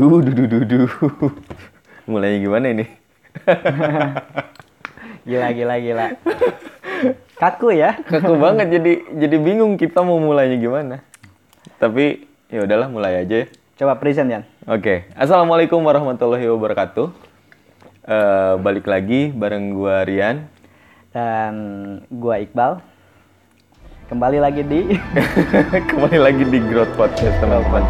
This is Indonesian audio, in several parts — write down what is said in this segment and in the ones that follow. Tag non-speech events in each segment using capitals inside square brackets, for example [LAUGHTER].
Duh, duh, duh, duh, duh. [LAUGHS] Mulainya gimana ini? [LAUGHS] Gila, gila, gila. Kaku ya. Kaku banget jadi jadi bingung kita mau mulainya gimana. Tapi ya udahlah mulai aja ya. Coba present, Yan. Oke, assalamualaikum warahmatullahi wabarakatuh. Eh, balik lagi bareng gua Rian. Dan gua Iqbal. Kembali lagi di [LAUGHS] Kembali lagi di Growth Podcast teman-teman.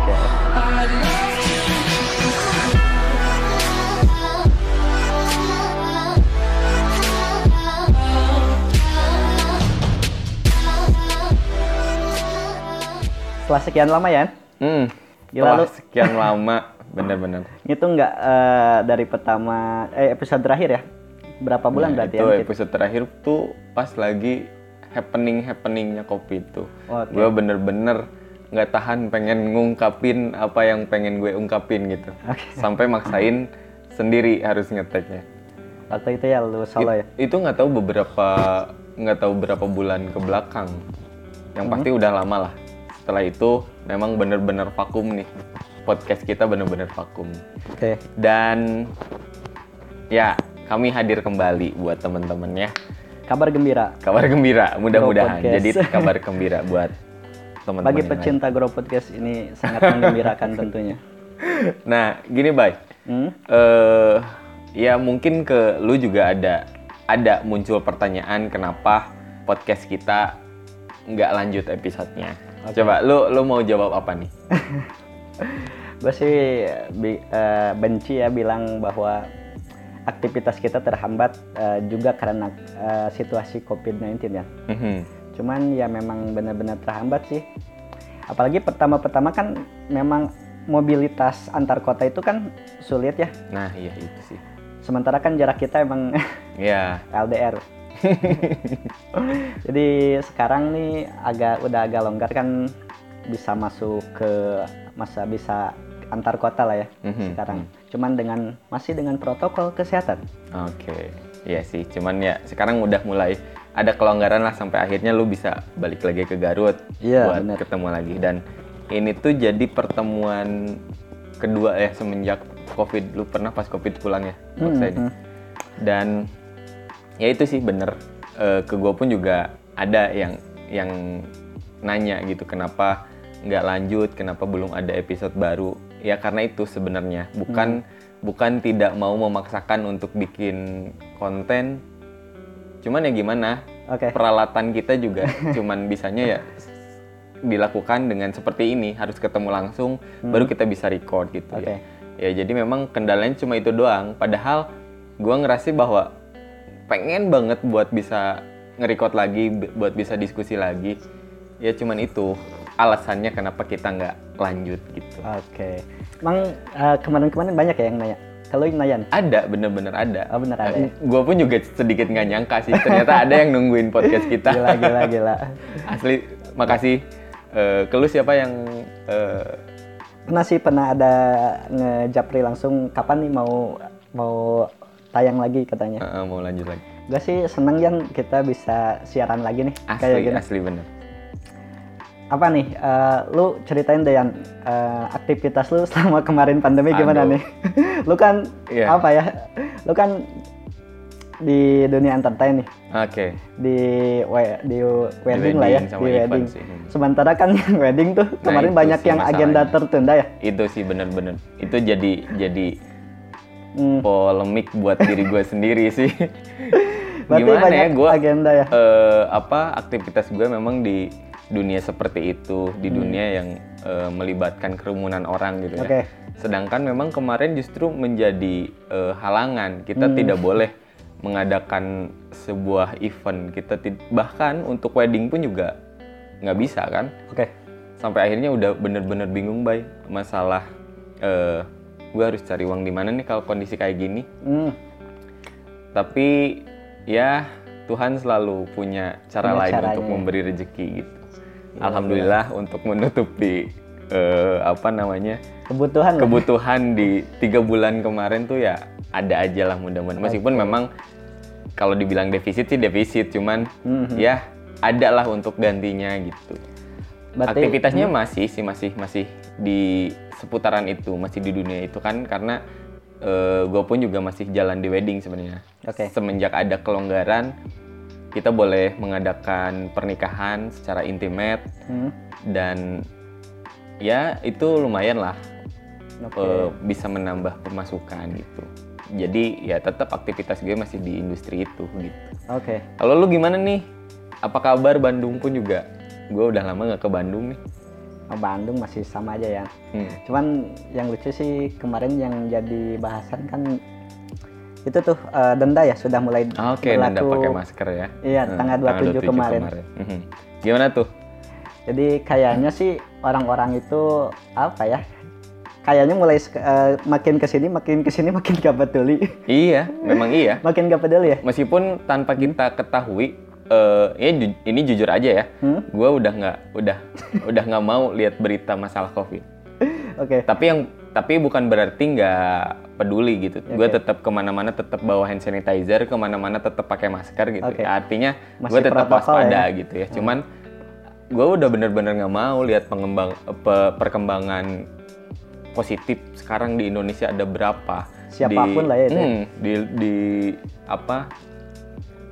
Setelah sekian lama ya. Hmm, Gila setelah lu. sekian [LAUGHS] lama, bener-bener. Itu nggak eh, dari pertama eh episode terakhir ya? Berapa bulan Nah, berarti itu ya? episode terakhir tuh pas lagi happening happeningnya kopi itu. Oke. Gue bener-bener nggak tahan pengen ngungkapin apa yang pengen gue ungkapin gitu. Oke. [LAUGHS] Sampai maksain sendiri harus ngeteknya. Waktu itu ya lu solo ya. Itu nggak tahu beberapa nggak tahu berapa bulan ke belakang. Yang Hmm. pasti udah lama lah. Setelah itu memang bener-bener vakum nih. Podcast kita bener-bener vakum. Oke. Dan ya kami hadir kembali buat teman-teman ya. Kabar gembira Kabar gembira, mudah-mudahan. Jadi [LAUGHS] kabar gembira buat teman-teman. bagi pecinta Grow Podcast ini sangat menggembirakan [LAUGHS] tentunya. Nah, gini, Bay. Hmm? Eh ya mungkin ke lu juga ada ada muncul pertanyaan kenapa podcast kita nggak lanjut episodenya. Coba lu lu mau jawab apa nih? [LAUGHS] Gue sih bi- eh, benci ya bilang bahwa aktivitas kita terhambat eh, juga karena eh, situasi COVID-19 ya. Mhm. Cuman ya memang benar-benar terhambat sih. Apalagi pertama-pertama kan memang mobilitas antar kota itu kan sulit ya. Nah, iya itu sih. Sementara kan jarak kita emang [LAUGHS] Ya, LDR. [LAUGHS] Jadi sekarang nih agak udah agak longgar kan bisa masuk ke masa bisa antar kota lah ya Mhm, sekarang. Cuman dengan masih dengan protokol kesehatan. Oke, iya sih. Cuman ya sekarang udah mulai ada kelonggaran lah sampai akhirnya lu bisa balik lagi ke Garut Iya, buat bener. ketemu lagi. Dan ini tuh jadi pertemuan kedua ya semenjak COVID. Lu pernah pas COVID pulang ya? Hmm, waktu ini. hmm. Dan ya itu sih bener. Eh, ke gue pun juga ada yang yang nanya gitu kenapa nggak lanjut, kenapa belum ada episode baru. Ya karena itu sebenarnya bukan bukan tidak mau memaksakan untuk bikin konten. Cuman ya gimana? Oke. Peralatan kita juga [LAUGHS] cuman bisanya ya dilakukan dengan seperti ini, harus ketemu langsung baru kita bisa record gitu Oke. ya. Ya jadi memang kendalanya cuma itu doang. Padahal gua ngerasa bahwa pengen banget buat bisa nge-record lagi, buat bisa diskusi lagi. Ya cuman itu alasannya kenapa kita nggak lanjut gitu. Oke. Emang eh, kemarin-kemarin banyak ya yang nanya. Kalau yang nanya, Ada, bener-bener ada. Oh, bener ada ya? Gue pun juga sedikit nggak nyangka sih. Ternyata ada yang nungguin podcast [LAUGHS] kita. gila gila gila. Asli, makasih. Eh, ke lu siapa yang eh, Pernah sih pernah ada ngejapri langsung kapan nih mau mau tayang lagi katanya. eh, mau lanjut lagi? Gue sih seneng Yan kita bisa siaran lagi nih kayak Asli, gini. asli bener. Apa nih? eh, lu ceritain deh Yan eh, aktivitas lu selama kemarin pandemi gimana Aduh. nih? [LAUGHS] lu kan Iya. apa ya? Lu kan di dunia entertain nih, Oke. di we- di wedding lah ya, di wedding. sih. Sementara kan [LAUGHS] yang wedding tuh kemarin itu banyak yang agenda tertunda ya. Itu sih bener-bener. Itu jadi jadi Hmm. polemik buat diri gue sendiri sih. [LAUGHS] Berarti Gimana banyak ya gue agenda ya. apa aktivitas gue memang di dunia seperti itu, di dunia yang eh, melibatkan kerumunan orang gitu ya. Oke. Sedangkan memang kemarin justru menjadi eh, halangan. Kita tidak boleh mengadakan sebuah event. Kita bahkan untuk wedding pun juga nggak bisa kan? Oke. Sampai akhirnya udah bener-bener bingung bay masalah eh gue harus cari uang di mana nih kalau kondisi kayak gini. Hmm. Tapi ya Tuhan selalu punya cara Punya lain caranya. untuk memberi rezeki gitu. Alhamdulillah untuk menutupi eh, apa namanya Kebutuhan lah. kebutuhan di tiga bulan kemarin tuh ya ada aja lah mudah-mudahan. Meskipun memang kalau dibilang defisit sih defisit, cuman Mhm. ya ada lah untuk gantinya gitu. Berarti- Aktivitasnya masih sih masih masih di seputaran itu masih di dunia itu kan karena gue pun juga masih jalan di wedding sebenarnya Oke. semenjak ada kelonggaran kita boleh mengadakan pernikahan secara intimate Hmm. dan ya itu lumayan lah Oke. eh, bisa menambah pemasukan gitu jadi ya tetap aktivitas gue masih di industri itu gitu Oke. kalau lu gimana nih apa kabar Bandung pun juga gue udah lama nggak ke Bandung nih Oh, Bandung masih sama aja ya. Hmm. Cuman yang lucu sih kemarin yang jadi bahasan kan itu tuh eh, denda ya sudah mulai Oke, Nanda berlaku. pakai masker ya. Iya, Hmm, tanggal 27 kemarin. Mhm. Gimana tuh? Jadi kayaknya sih orang-orang itu apa ya? Kayaknya mulai eh, makin ke sini makin ke sini makin gak peduli. Iya, memang iya. [LAUGHS] makin gak peduli ya. Meskipun tanpa kita ketahui, eh ini, ju- ini jujur aja ya, Hmm? gue udah nggak udah [LAUGHS] udah nggak mau lihat berita masalah covid. Oke. Tapi yang tapi bukan berarti nggak peduli gitu. Gue Oke. tetap ke mana-mana tetap bawa hand sanitizer, ke mana-mana tetap pakai masker gitu. Oke. Artinya gue tetap waspada ya? gitu ya. Cuman gue udah bener-bener nggak mau lihat pengembang pe- perkembangan positif sekarang di Indonesia ada berapa. Siapa pun lah ya itu ya. Hmm, di di apa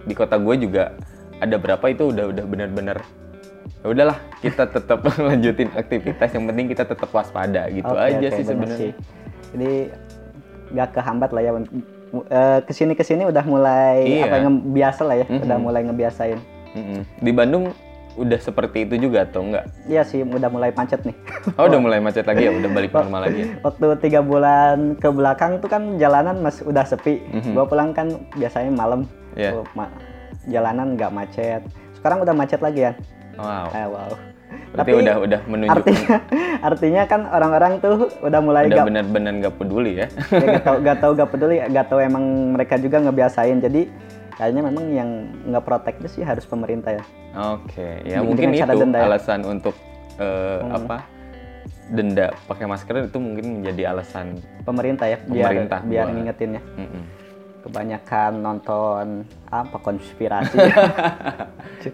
di kota gue juga ada berapa itu udah udah bener-bener ya udahlah kita tetap [LAUGHS] lanjutin aktivitas yang penting kita tetap waspada gitu Oke, aja oke, sih sebenarnya. Jadi gak kehambat lah ya. Eh, ke sini ke sini udah mulai Iya. apa ngebiasa lah ya. Mhm. Udah mulai ngebiasain. Mm-mm. Di Bandung udah seperti itu juga atau enggak? Iya sih, udah mulai macet nih. Oh udah mulai macet lagi ya, udah balik normal lagi ya. [LAUGHS] Waktu tiga bulan ke belakang tuh kan jalanan masih udah sepi. Mhm. Gua pulang kan biasanya malam. Tuh, ma- jalanan nggak macet. Sekarang udah macet lagi ya. Wow. Eh, wow. Berarti udah udah menunjukkan artinya [LAUGHS] artinya kan orang-orang tuh udah mulai udah benar-benar nggak peduli ya. [LAUGHS] ya, gak tau gak tau gak peduli gak tau emang mereka juga ngebiasain jadi kayaknya memang yang nggak protek itu sih harus pemerintah ya Oke, ya Dengan mungkin itu denda ya. alasan untuk eh, apa denda pakai masker itu mungkin menjadi alasan pemerintah ya biar Pemerintah biar buat- ngingetin ya Mm-mm. Kebanyakan nonton apa konspirasi [LAUGHS]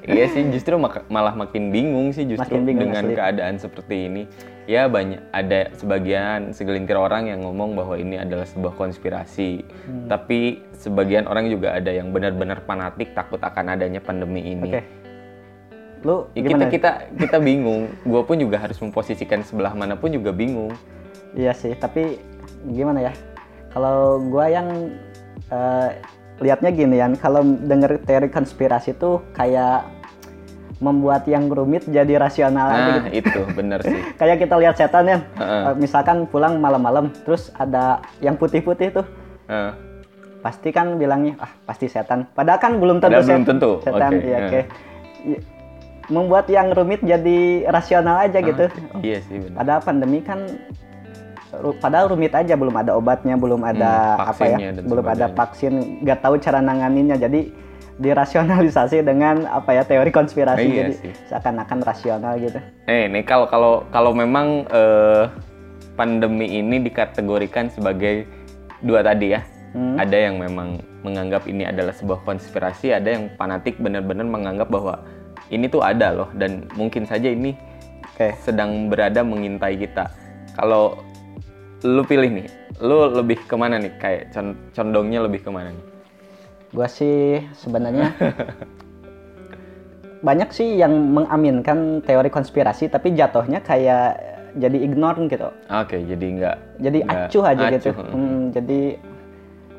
iya sih [LAUGHS] justru mak- malah makin bingung sih justru Makin bingung, dengan asli. keadaan seperti ini. Ya banyak ada sebagian segelintir orang yang ngomong bahwa ini adalah sebuah konspirasi. Hmm. Tapi sebagian orang juga ada yang benar-benar fanatik takut akan adanya pandemi ini. oke lu Ya, kita kita kita bingung. Gue pun juga harus memposisikan sebelah mana pun juga bingung. iya sih tapi gimana ya kalau gua yang eh, lihatnya gini ya kalau denger teori konspirasi tuh kayak membuat yang rumit jadi rasional aja Nah gitu. itu bener sih. [LAUGHS] kayak kita lihat setan ya. Eh, misalkan pulang malam-malam terus ada yang putih-putih tuh Heeh. pasti kan bilangnya ah pasti setan padahal kan belum tentu Padahal belum tentu, setan oke, iya ya. oke I- membuat yang rumit jadi rasional aja gitu Ah, iya sih benar. padahal pandemi kan padahal rumit aja belum ada obatnya belum ada Hmm, apa ya belum ada vaksin nggak tahu cara nanganinnya jadi dirasionalisasi dengan apa ya teori konspirasi Iya jadi sih. seakan-akan rasional gitu Eh, nih kalau kalau kalau memang eh, pandemi ini dikategorikan sebagai dua tadi ya. Hmm. Ada yang memang menganggap ini adalah sebuah konspirasi, ada yang fanatik benar-benar menganggap bahwa ini tuh ada loh dan mungkin saja ini oke sedang berada mengintai kita. Kalau lu pilih nih, lu lebih ke mana nih? Kayak con- condongnya lebih ke mana nih? gua sih sebenarnya banyak sih yang mengaminkan teori konspirasi tapi jatuhnya kayak jadi ignore gitu Oke, jadi nggak jadi Nggak acuh aja gitu acuh, Hmm, jadi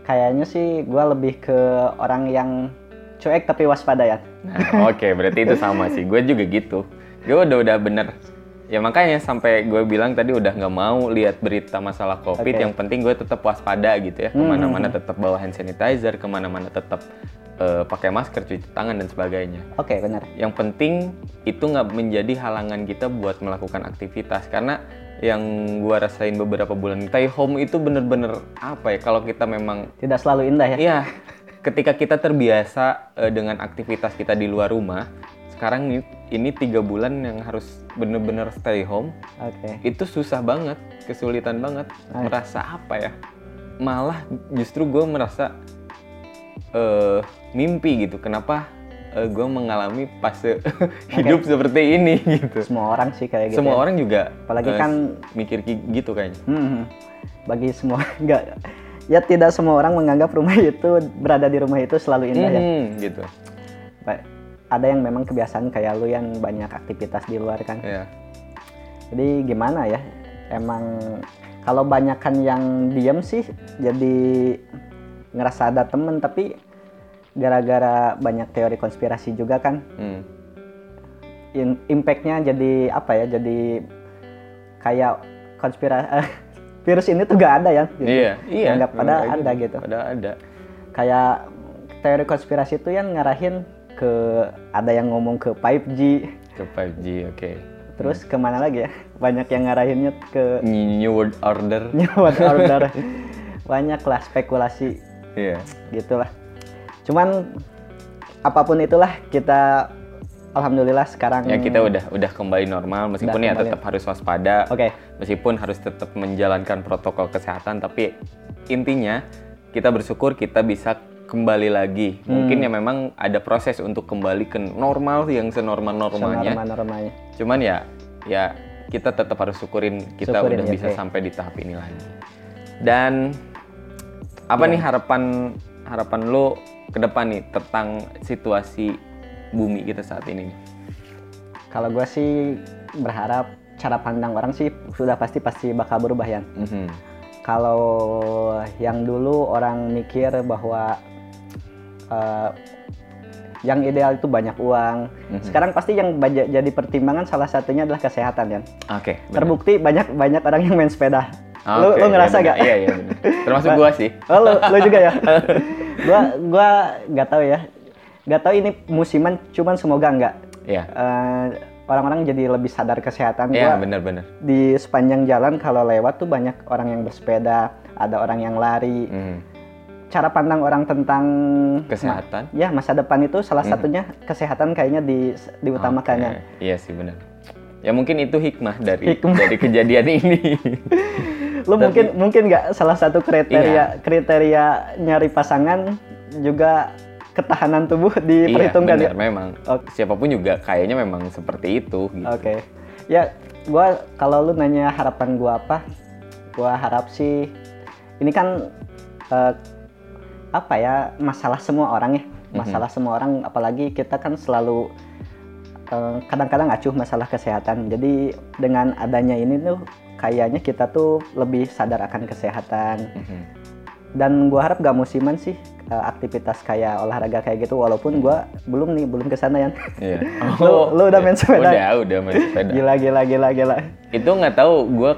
kayaknya sih gua lebih ke orang yang cuek tapi waspada ya Nah, oke, berarti itu sama sih. Gue juga gitu. Gue udah udah bener. Ya makanya sampai gue bilang tadi udah nggak mau lihat berita masalah COVID. Oke. Yang penting gue tetap waspada gitu ya. Ke mana-mana tetap bawa hand sanitizer, ke mana-mana tetap eh, pakai masker, cuci tangan dan sebagainya. oke benar Yang penting itu nggak menjadi halangan kita buat melakukan aktivitas karena yang gue rasain beberapa bulan stay home itu bener-bener apa ya kalau kita memang tidak selalu indah ya Iya, ketika kita terbiasa eh, dengan aktivitas kita di luar rumah, sekarang ini, ini tiga bulan yang harus bener-bener stay home, oke itu susah banget, kesulitan banget. Ah. Merasa apa ya? Malah justru gue merasa eh, mimpi gitu. Kenapa gue mengalami fase [LAUGHS] hidup seperti ini [LAUGHS] gitu. semua orang sih kayak gitu Semua ya. orang juga Apalagi eh, kan- mikir ki- gitu kayaknya. Hmm, bagi semua [LAUGHS] enggak ya tidak semua orang menganggap rumah itu berada di rumah itu selalu indah ya Hmm, gitu. Ada yang memang kebiasaan kayak lu yang banyak aktivitas di luar kan Ya. jadi gimana ya emang kalau banyakan yang diem sih jadi ngerasa ada temen tapi gara-gara banyak teori konspirasi juga kan Hmm. in- impactnya jadi apa ya jadi kayak konspirasi virus ini tuh gak ada ya gitu. Iya, iya. Memang pada ada gitu. Pada ada. kayak teori konspirasi itu yang ngarahin ke ada yang ngomong ke 5G Ke 5G, oke. terus ke mana lagi ya banyak yang ngarahinnya ke New World Order. [LAUGHS] New World Order banyak lah spekulasi Iya. gitulah cuman apa pun itulah kita alhamdulillah sekarang Ya kita udah udah kembali normal meskipun Udah ya kembali. tetap harus waspada. oke Meskipun harus tetap menjalankan protokol kesehatan tapi intinya kita bersyukur kita bisa kembali lagi. Mungkin Hmm. ya memang ada proses untuk kembali ke normal yang senormal-normalnya. normalnya Cuman ya ya kita tetap harus syukurin kita Syukurin, udah ya, bisa oke. sampai di tahap ini lagi. Dan apa Iya. nih harapan harapan lo ke depan nih tentang situasi bumi kita saat ini? kalau gue sih berharap cara pandang orang sih sudah pasti pasti bakal berubah ya Mhm. Kalau yang dulu orang mikir bahwa eh, yang ideal itu banyak uang. Mhm. Sekarang pasti yang baja- jadi pertimbangan salah satunya adalah kesehatan ya. Oke. benar. Terbukti banyak banyak orang yang main sepeda. Ah, lu, lu ngerasa iya gak? Iya iya. Termasuk gua sih. Oh, lu, lu juga ya? [LAUGHS] gua gua nggak tahu ya. Nggak tahu ini musiman, cuman semoga enggak. Iya. Eh, orang-orang jadi lebih sadar kesehatan. Iya benar-benar. di sepanjang jalan kalau lewat tuh banyak orang yang bersepeda, ada orang yang lari. Mhm. Cara pandang orang tentang Kesehatan. ya masa depan itu salah satunya kesehatan kayaknya di diutamakan ya. Oke, Iya sih benar. Ya mungkin itu hikmah dari Hikmah. dari kejadian ini. [LAUGHS] Lu Tapi- mungkin mungkin nggak salah satu kriteria Iya. kriteria nyari pasangan juga ketahanan tubuh iya, diperhitungkan benar ya. memang. Oke. Siapa pun juga kayaknya memang seperti itu gitu. Oke. Ya, gua kalau lu nanya harapan gua apa? Gua harap sih ini kan eh, apa ya masalah semua orang ya. Masalah semua orang apalagi kita kan selalu eh, kadang-kadang acuh masalah kesehatan. Jadi dengan adanya ini tuh kayaknya kita tuh lebih sadar akan kesehatan. Mhm. Dan gua harap gak musiman sih eh, aktivitas kayak olahraga kayak gitu walaupun gua belum nih belum ke sana ya. Iya. [LAUGHS] Lu- lu udah main sepeda? Udah, udah main sepeda. gila gila gila gila. Itu nggak tahu gue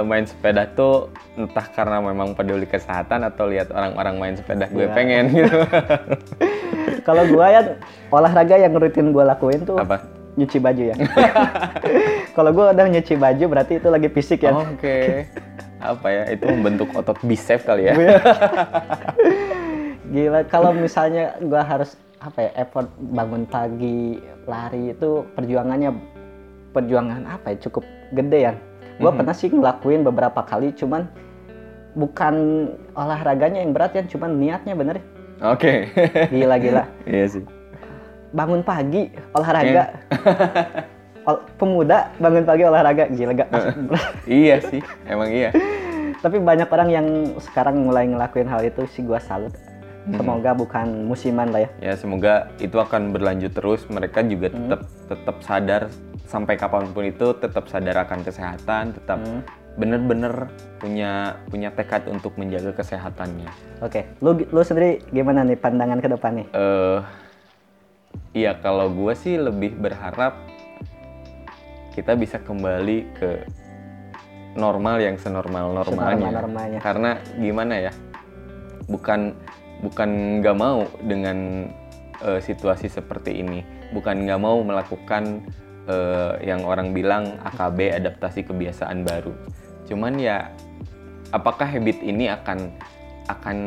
main sepeda tuh entah karena memang peduli kesehatan atau lihat orang-orang main sepeda gue Iya. pengen [LAUGHS] gitu. Kalau gua ya olahraga yang rutin gua lakuin tuh Apa? nyuci baju ya. [LAUGHS] Kalau gua udah nyuci baju berarti itu lagi fisik ya. Oke. Apa ya? Itu membentuk otot bicep kali ya. Gila kalau misalnya gua harus apa ya effort bangun pagi lari itu perjuangannya perjuangan apa ya cukup gede ya. Gua Mhm. pernah sih ngelakuin beberapa kali cuman bukan olahraganya yang berat ya cuman niatnya bener Oke. gila gila [LAUGHS] Iya sih. bangun pagi olahraga [LAUGHS] Ol- pemuda bangun pagi olahraga gila gak [LAUGHS] iya sih, emang iya. tapi banyak orang yang sekarang mulai ngelakuin hal itu sih gua salut Hmm. semoga bukan musiman lah ya Ya semoga itu akan berlanjut terus. Mereka juga Hmm. tetap tetap sadar sampai kapan pun itu tetap sadar akan kesehatan, tetap Hmm. bener-bener punya punya tekad untuk menjaga kesehatannya. oke lu lu sendiri gimana nih pandangan ke depan nih eh iya kalau gue sih lebih berharap kita bisa kembali ke normal yang senormal normalnya Senormal-normalnya. karena gimana ya bukan bukan nggak mau dengan eh, situasi seperti ini. Bukan nggak mau melakukan eh, yang orang bilang AKB adaptasi kebiasaan baru. Cuman ya apakah habit ini akan akan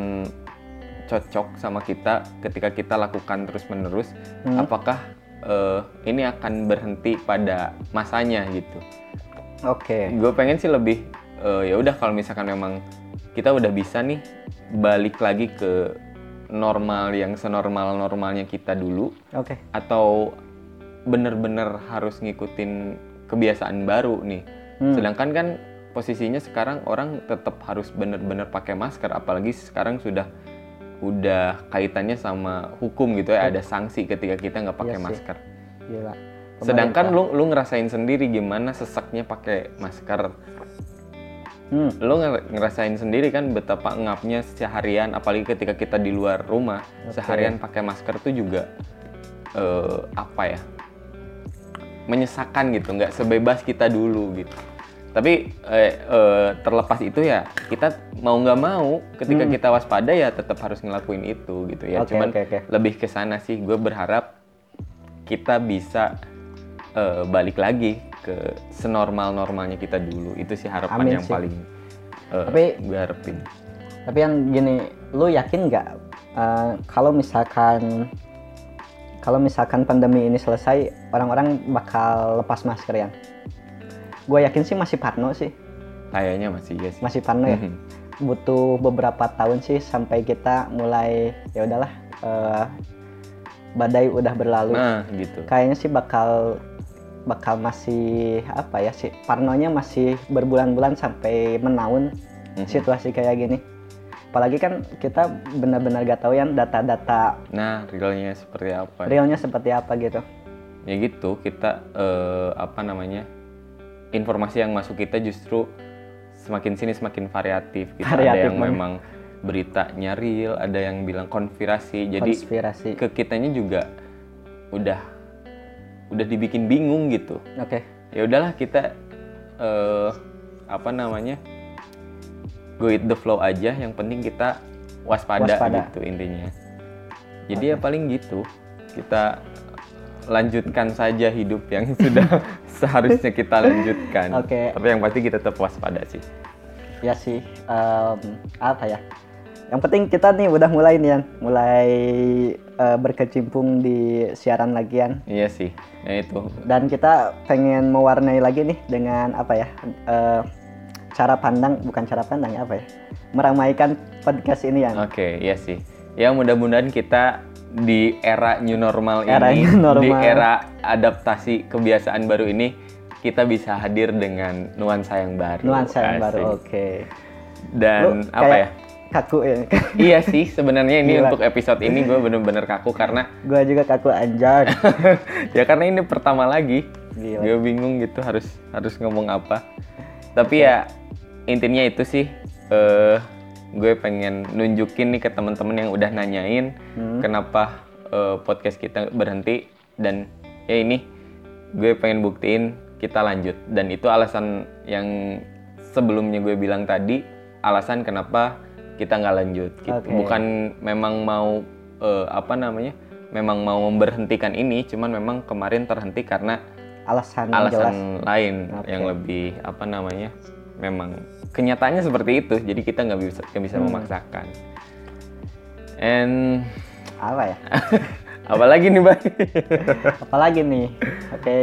cocok sama kita ketika kita lakukan terus menerus Hmm. apakah eh, ini akan berhenti pada masanya gitu? Oke. Gue pengen sih lebih eh, ya udah kalau misalkan memang kita udah bisa nih balik lagi ke normal yang senormal normalnya kita dulu Oke. atau bener-bener harus ngikutin kebiasaan baru nih. Hmm. Sedangkan kan posisinya sekarang orang tetap harus bener-bener pakai masker, apalagi sekarang sudah udah kaitannya sama hukum gitu ya, ada sanksi ketika kita nggak pakai Iya sih. masker. Gila. Sedangkan lu lu ngerasain sendiri gimana sesaknya pakai masker. Hmm. Nger- ngerasain sendiri kan betapa ngapnya seharian apalagi ketika kita di luar rumah, Oke. seharian pakai masker tuh juga eh, apa ya? menyesakan gitu, nggak sebebas kita dulu gitu. Tapi eh, eh, terlepas itu ya kita mau nggak mau ketika kita waspada ya tetap harus ngelakuin itu gitu ya. Hmm. Oke, Cuman oke, oke. lebih ke sana sih gue berharap kita bisa eh, balik lagi ke senormal normalnya kita dulu itu sih harapan Amin yang sih. paling eh, Tapi- gue harapin Tapi yang gini, lu yakin nggak eh, kalau misalkan kalau misalkan pandemi ini selesai, orang-orang bakal lepas masker ya? Gue yakin sih masih parno sih, kayaknya masih iya sih masih parno ya. Mhm. Butuh beberapa tahun sih sampai kita mulai ya udahlah eh, badai udah berlalu. nah gitu Kayaknya sih bakal bakal masih apa ya sih parnonya masih berbulan-bulan sampai menaun Mhm. situasi kayak gini. Apalagi kan kita benar-benar gak tahu ya data-data nah realnya seperti apa realnya seperti apa gitu. ya gitu kita eh, apa namanya informasi yang masuk kita justru semakin sini semakin variatif gitu ada Variatif yang banget. memang beritanya real ada yang bilang konspirasi jadi Konspirasi. ke kitanya juga udah udah dibikin bingung gitu Oke. ya udahlah kita eh apa namanya go with the flow aja yang penting kita waspada, Waspada. gitu intinya jadi ya paling gitu kita lanjutkan saja hidup yang [LAUGHS] sudah [LAUGHS] seharusnya kita lanjutkan Oke. tapi yang pasti kita tetap waspada sih Ya sih em, apa ya? Yang penting kita nih udah mulai nih Yan. mulai eh, berkecimpung di siaran lagian iya sih ya itu dan kita pengen mewarnai lagi nih dengan apa ya? eh, cara pandang bukan cara pandang apa ya? Meramaikan podcast ini ya. Oke, iya sih. Ya mudah-mudahan kita di era new normal Era ini, new normal. di era adaptasi kebiasaan baru ini, kita bisa hadir dengan nuansa yang baru. Nuansa yang Asik. baru. Oke. Dan Lu apa kayak ya? Kaku ya. iya sih, sebenarnya ini Gila. untuk episode ini gue bener-bener kaku karena Gua juga kaku anjay. [LAUGHS] ya karena ini pertama lagi. Gila. Gue bingung gitu harus harus ngomong apa. Tapi ya intinya itu sih eh gue pengen nunjukin nih ke teman-teman yang udah nanyain Hmm. kenapa eh, podcast kita berhenti dan ya ini gue pengen buktiin kita lanjut dan itu alasan yang sebelumnya gue bilang tadi alasan kenapa kita nggak lanjut gitu. Oke. bukan memang mau eh, apa namanya memang mau memberhentikan ini cuman memang kemarin terhenti karena Alasan yang jelas. alasan lain Oke. yang lebih apa namanya memang kenyataannya seperti itu jadi kita nggak bisa nggak bisa Hmm. memaksakan and Apa ya? [LAUGHS] apalagi nih bang [LAUGHS] Apalagi nih? Oke.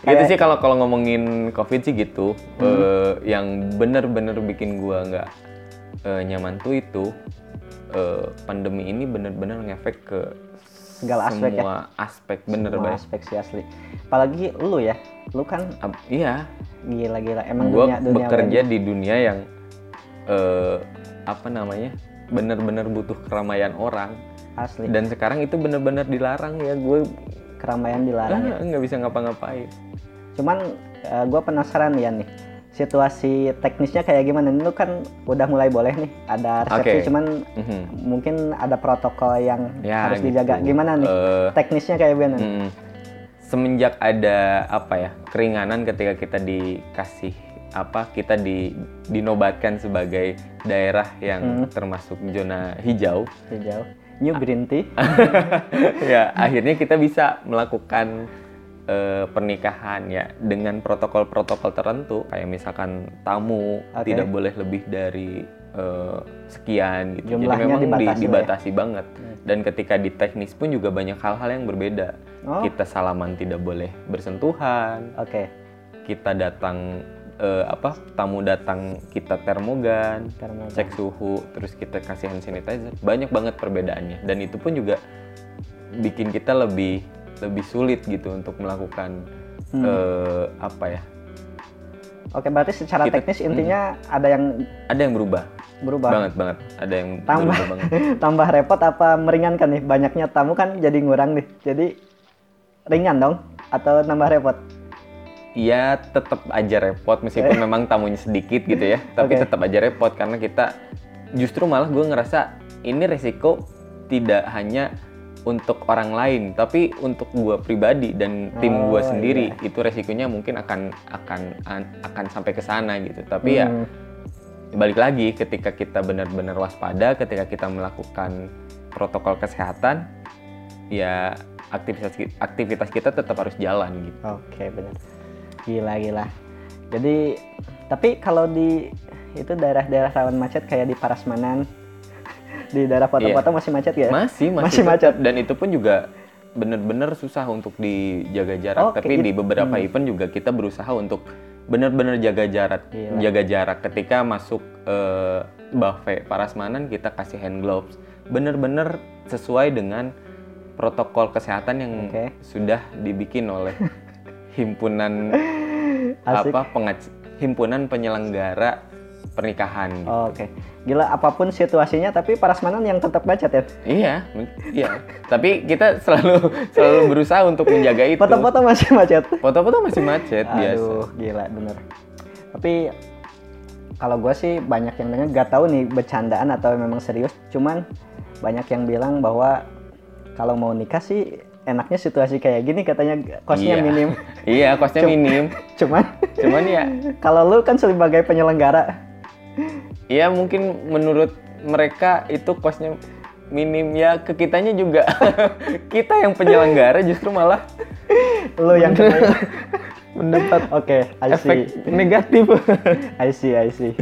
gitu sih kalau kalau ngomongin covid sih gitu Eh, yang bener-bener bikin gua nggak eh, nyaman tuh itu eh, pandemi ini bener-bener ngefek ke Segala aspek ya? semua aspek bener Semua aspek sih asli. Apalagi lu ya. Lu kan Ab- iya gila-gila emang gue dunia dunia bekerja di dunia yang eh, apa namanya bener-bener butuh keramaian orang asli. dan sekarang itu bener-bener dilarang ya gue Keramaian dilarang. ya. nggak bisa ngapa-ngapain Cuman gue penasaran ya nih. Situasi teknisnya kayak gimana? Ini lu kan udah mulai boleh nih ada resepsi Oke. cuman Mhm. mungkin ada protokol yang Ya, harus gitu. dijaga. Gimana nih? Eh, Teknisnya kayak gimana? mm, semenjak ada apa ya keringanan ketika kita dikasih apa kita di dinobatkan sebagai daerah yang termasuk zona hijau Hijau. New green tea. [LAUGHS] ya akhirnya kita bisa melakukan eh, pernikahan ya dengan protokol-protokol tertentu kayak misalkan tamu Oke. tidak boleh lebih dari eh, sekian gitu Jumlahnya jadi memang di- dibatasi ya? dibatasi banget dan ketika di teknis pun juga banyak hal-hal yang berbeda Oh. kita salaman tidak boleh bersentuhan Oke. kita datang eh, apa tamu datang kita termogan, Termogan. cek suhu, terus kita kasih hand sanitizer. Banyak banget perbedaannya dan itu pun juga bikin kita lebih lebih sulit gitu untuk melakukan Hmm. eh, apa ya? Oke, berarti secara Kita- teknis intinya ada yang Ada yang berubah berubah. banget banget. Ada yang Tambah. berubah banget. [LAUGHS] Tambah repot apa meringankan nih? Banyaknya tamu kan jadi ngurang nih. Jadi ringan dong atau nambah repot? Iya tetap aja repot meskipun memang tamunya sedikit gitu ya [LAUGHS] tapi Oke. tetap aja repot karena kita justru malah gue ngerasa ini resiko tidak hanya untuk orang lain tapi untuk gue pribadi dan tim Oh, gue sendiri itu resikonya mungkin akan akan an- akan sampai ke sana gitu tapi ya Hmm, balik lagi ketika kita benar-benar waspada ketika kita melakukan protokol kesehatan ya aktivitas aktivitas kita tetap harus jalan gitu Oke, benar. Gila gila. Jadi tapi kalau di itu daerah-daerah rawan macet kayak di Parasmanan di daerah foto-foto masih macet ya? Iya. Masih, masih, Masih macet. Dan itu pun juga bener-bener susah untuk dijaga jarak. Oke, Tapi di beberapa event juga kita berusaha untuk bener-bener jaga jarak, Gila. jaga jarak ketika masuk eh, buffet parasmanan kita kasih hand gloves. Bener-bener sesuai dengan protokol kesehatan yang Oke. sudah dibikin oleh [LAUGHS] himpunan Asik. apa pengac- himpunan penyelenggara pernikahan. gitu. Oke. Gila apa pun situasinya tapi Parasmanan yang tetap macet ya? Iya, iya. Tapi kita selalu selalu berusaha untuk menjaga itu. Foto-foto masih macet. Foto-foto masih macet biasa. Aduh, gila bener. Tapi kalau gue sih banyak yang denger gak tahu nih bercandaan atau memang serius. Cuman banyak yang bilang bahwa kalau mau nikah sih enaknya situasi kayak gini katanya kosnya Iya. minim. Iya, kosnya minim. [LAUGHS] Cuman Cuman ya, [LAUGHS] kalau lu kan sebagai penyelenggara, ya mungkin menurut mereka itu kosnya minim ya ke kitanya juga. [LAUGHS] kita yang penyelenggara justru malah lu yang [LAUGHS] mendapat Oke, I see. efek negatif. [LAUGHS] I see, I see.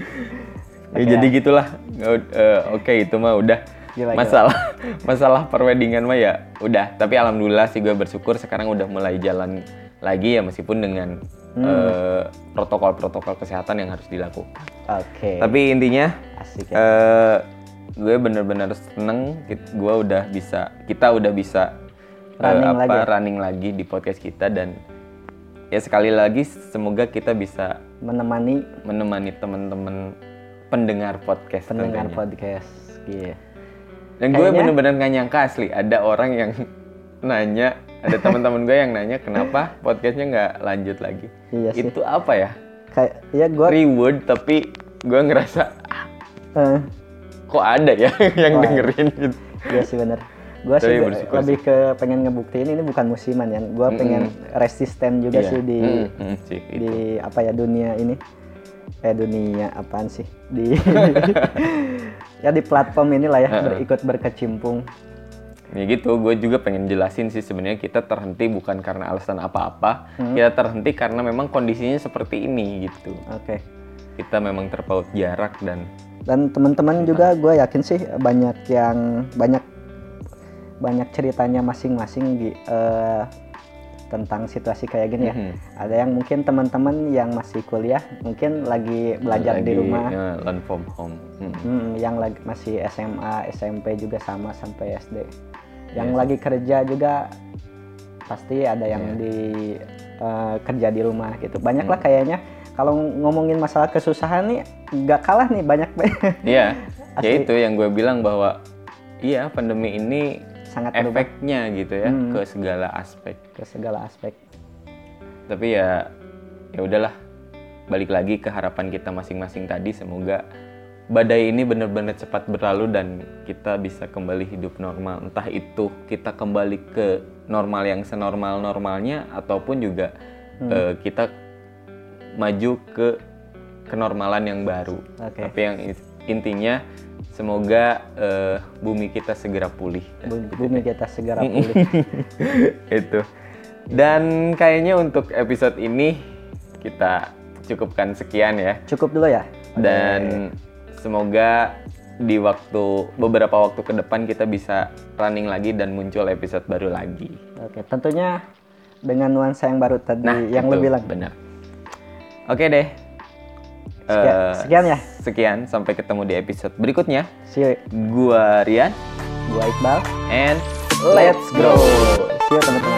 ya, Oke, jadi gitulah. Eh, Oke, itu mah udah Gila, gila. masalah masalah perweddingan mah ya udah. Tapi alhamdulillah sih gue bersyukur sekarang udah mulai jalan lagi ya meskipun dengan Hmm. eh, protokol-protokol kesehatan yang harus dilakukan. Oke. Tapi intinya asik ya. eh gue bener-bener seneng gue udah bisa kita udah bisa eh, Running apa lagi ya? running lagi di podcast kita dan ya sekali lagi semoga kita bisa Menemani menemani teman-teman pendengar podcast pendengar tentunya. podcast. Iya. Dan gue Kayaknya- bener-bener gak nyangka asli ada orang yang [LAUGHS] nanya, ada teman-teman gue yang nanya kenapa podcastnya nggak lanjut lagi. Iya sih. Itu apa ya? Kayak ya gue Reward tapi gue ngerasa "Ah, eh, kok ada ya [LAUGHS] yang Wah. dengerin gitu. Iya sih bener. Gue sih lebih ke pengen ngebuktiin ini bukan musiman ya. Gue pengen resisten juga Iya. sih di Mm, mm, sih, itu. di apa ya dunia ini. Eh dunia apaan sih? Di [LAUGHS] [LAUGHS] ya di platform inilah ya berikut berkecimpung. Ya gitu, gue juga pengen jelasin sih sebenarnya kita terhenti bukan karena alasan apa-apa, Hmm. kita terhenti karena memang kondisinya seperti ini gitu. Oke. Kita memang terpaut jarak dan Dan teman-teman juga gue yakin sih banyak yang banyak banyak ceritanya masing-masing di eh, tentang situasi kayak gini ya. Mhm. Ada yang mungkin teman-teman yang masih kuliah mungkin lagi belajar di lagi, rumah. ya, learn from home. Hmm. Hmm, yang lagi masih SMA, SMP juga sama sampai SD. Yang Iya lagi kerja juga pasti ada yang Iya. di eh, kerja di rumah gitu. Banyak Hmm. lah kayaknya kalau ngomongin masalah kesusahan nih nggak kalah nih banyak Iya, [LAUGHS] ya Asli. itu yang gue bilang bahwa iya pandemi ini sangat berubah efeknya gitu ya Hmm. ke segala aspek. ke segala aspek. Tapi ya ya udahlah balik lagi ke harapan kita masing-masing tadi semoga badai ini benar-benar cepat berlalu dan kita bisa kembali hidup normal. Entah itu kita kembali ke normal yang senormal-normalnya ataupun juga Hmm. eh, kita maju ke kenormalan yang baru. Oke. Tapi yang intinya semoga eh, bumi kita segera pulih. Bu- Bumi kita segera pulih. [LAUGHS] itu dan kayaknya untuk episode ini kita cukupkan sekian ya Cukup dulu ya. dan semoga di waktu beberapa waktu ke depan kita bisa running lagi dan muncul episode baru lagi Oke, tentunya dengan nuansa yang baru tadi nah yang itu, lu bilang. benar oke deh Sekian, Eh, sekian ya. Sekian, sampai ketemu di episode berikutnya. See you. Gua Rian, Gua Iqbal. and Let's grow. See you teman-teman.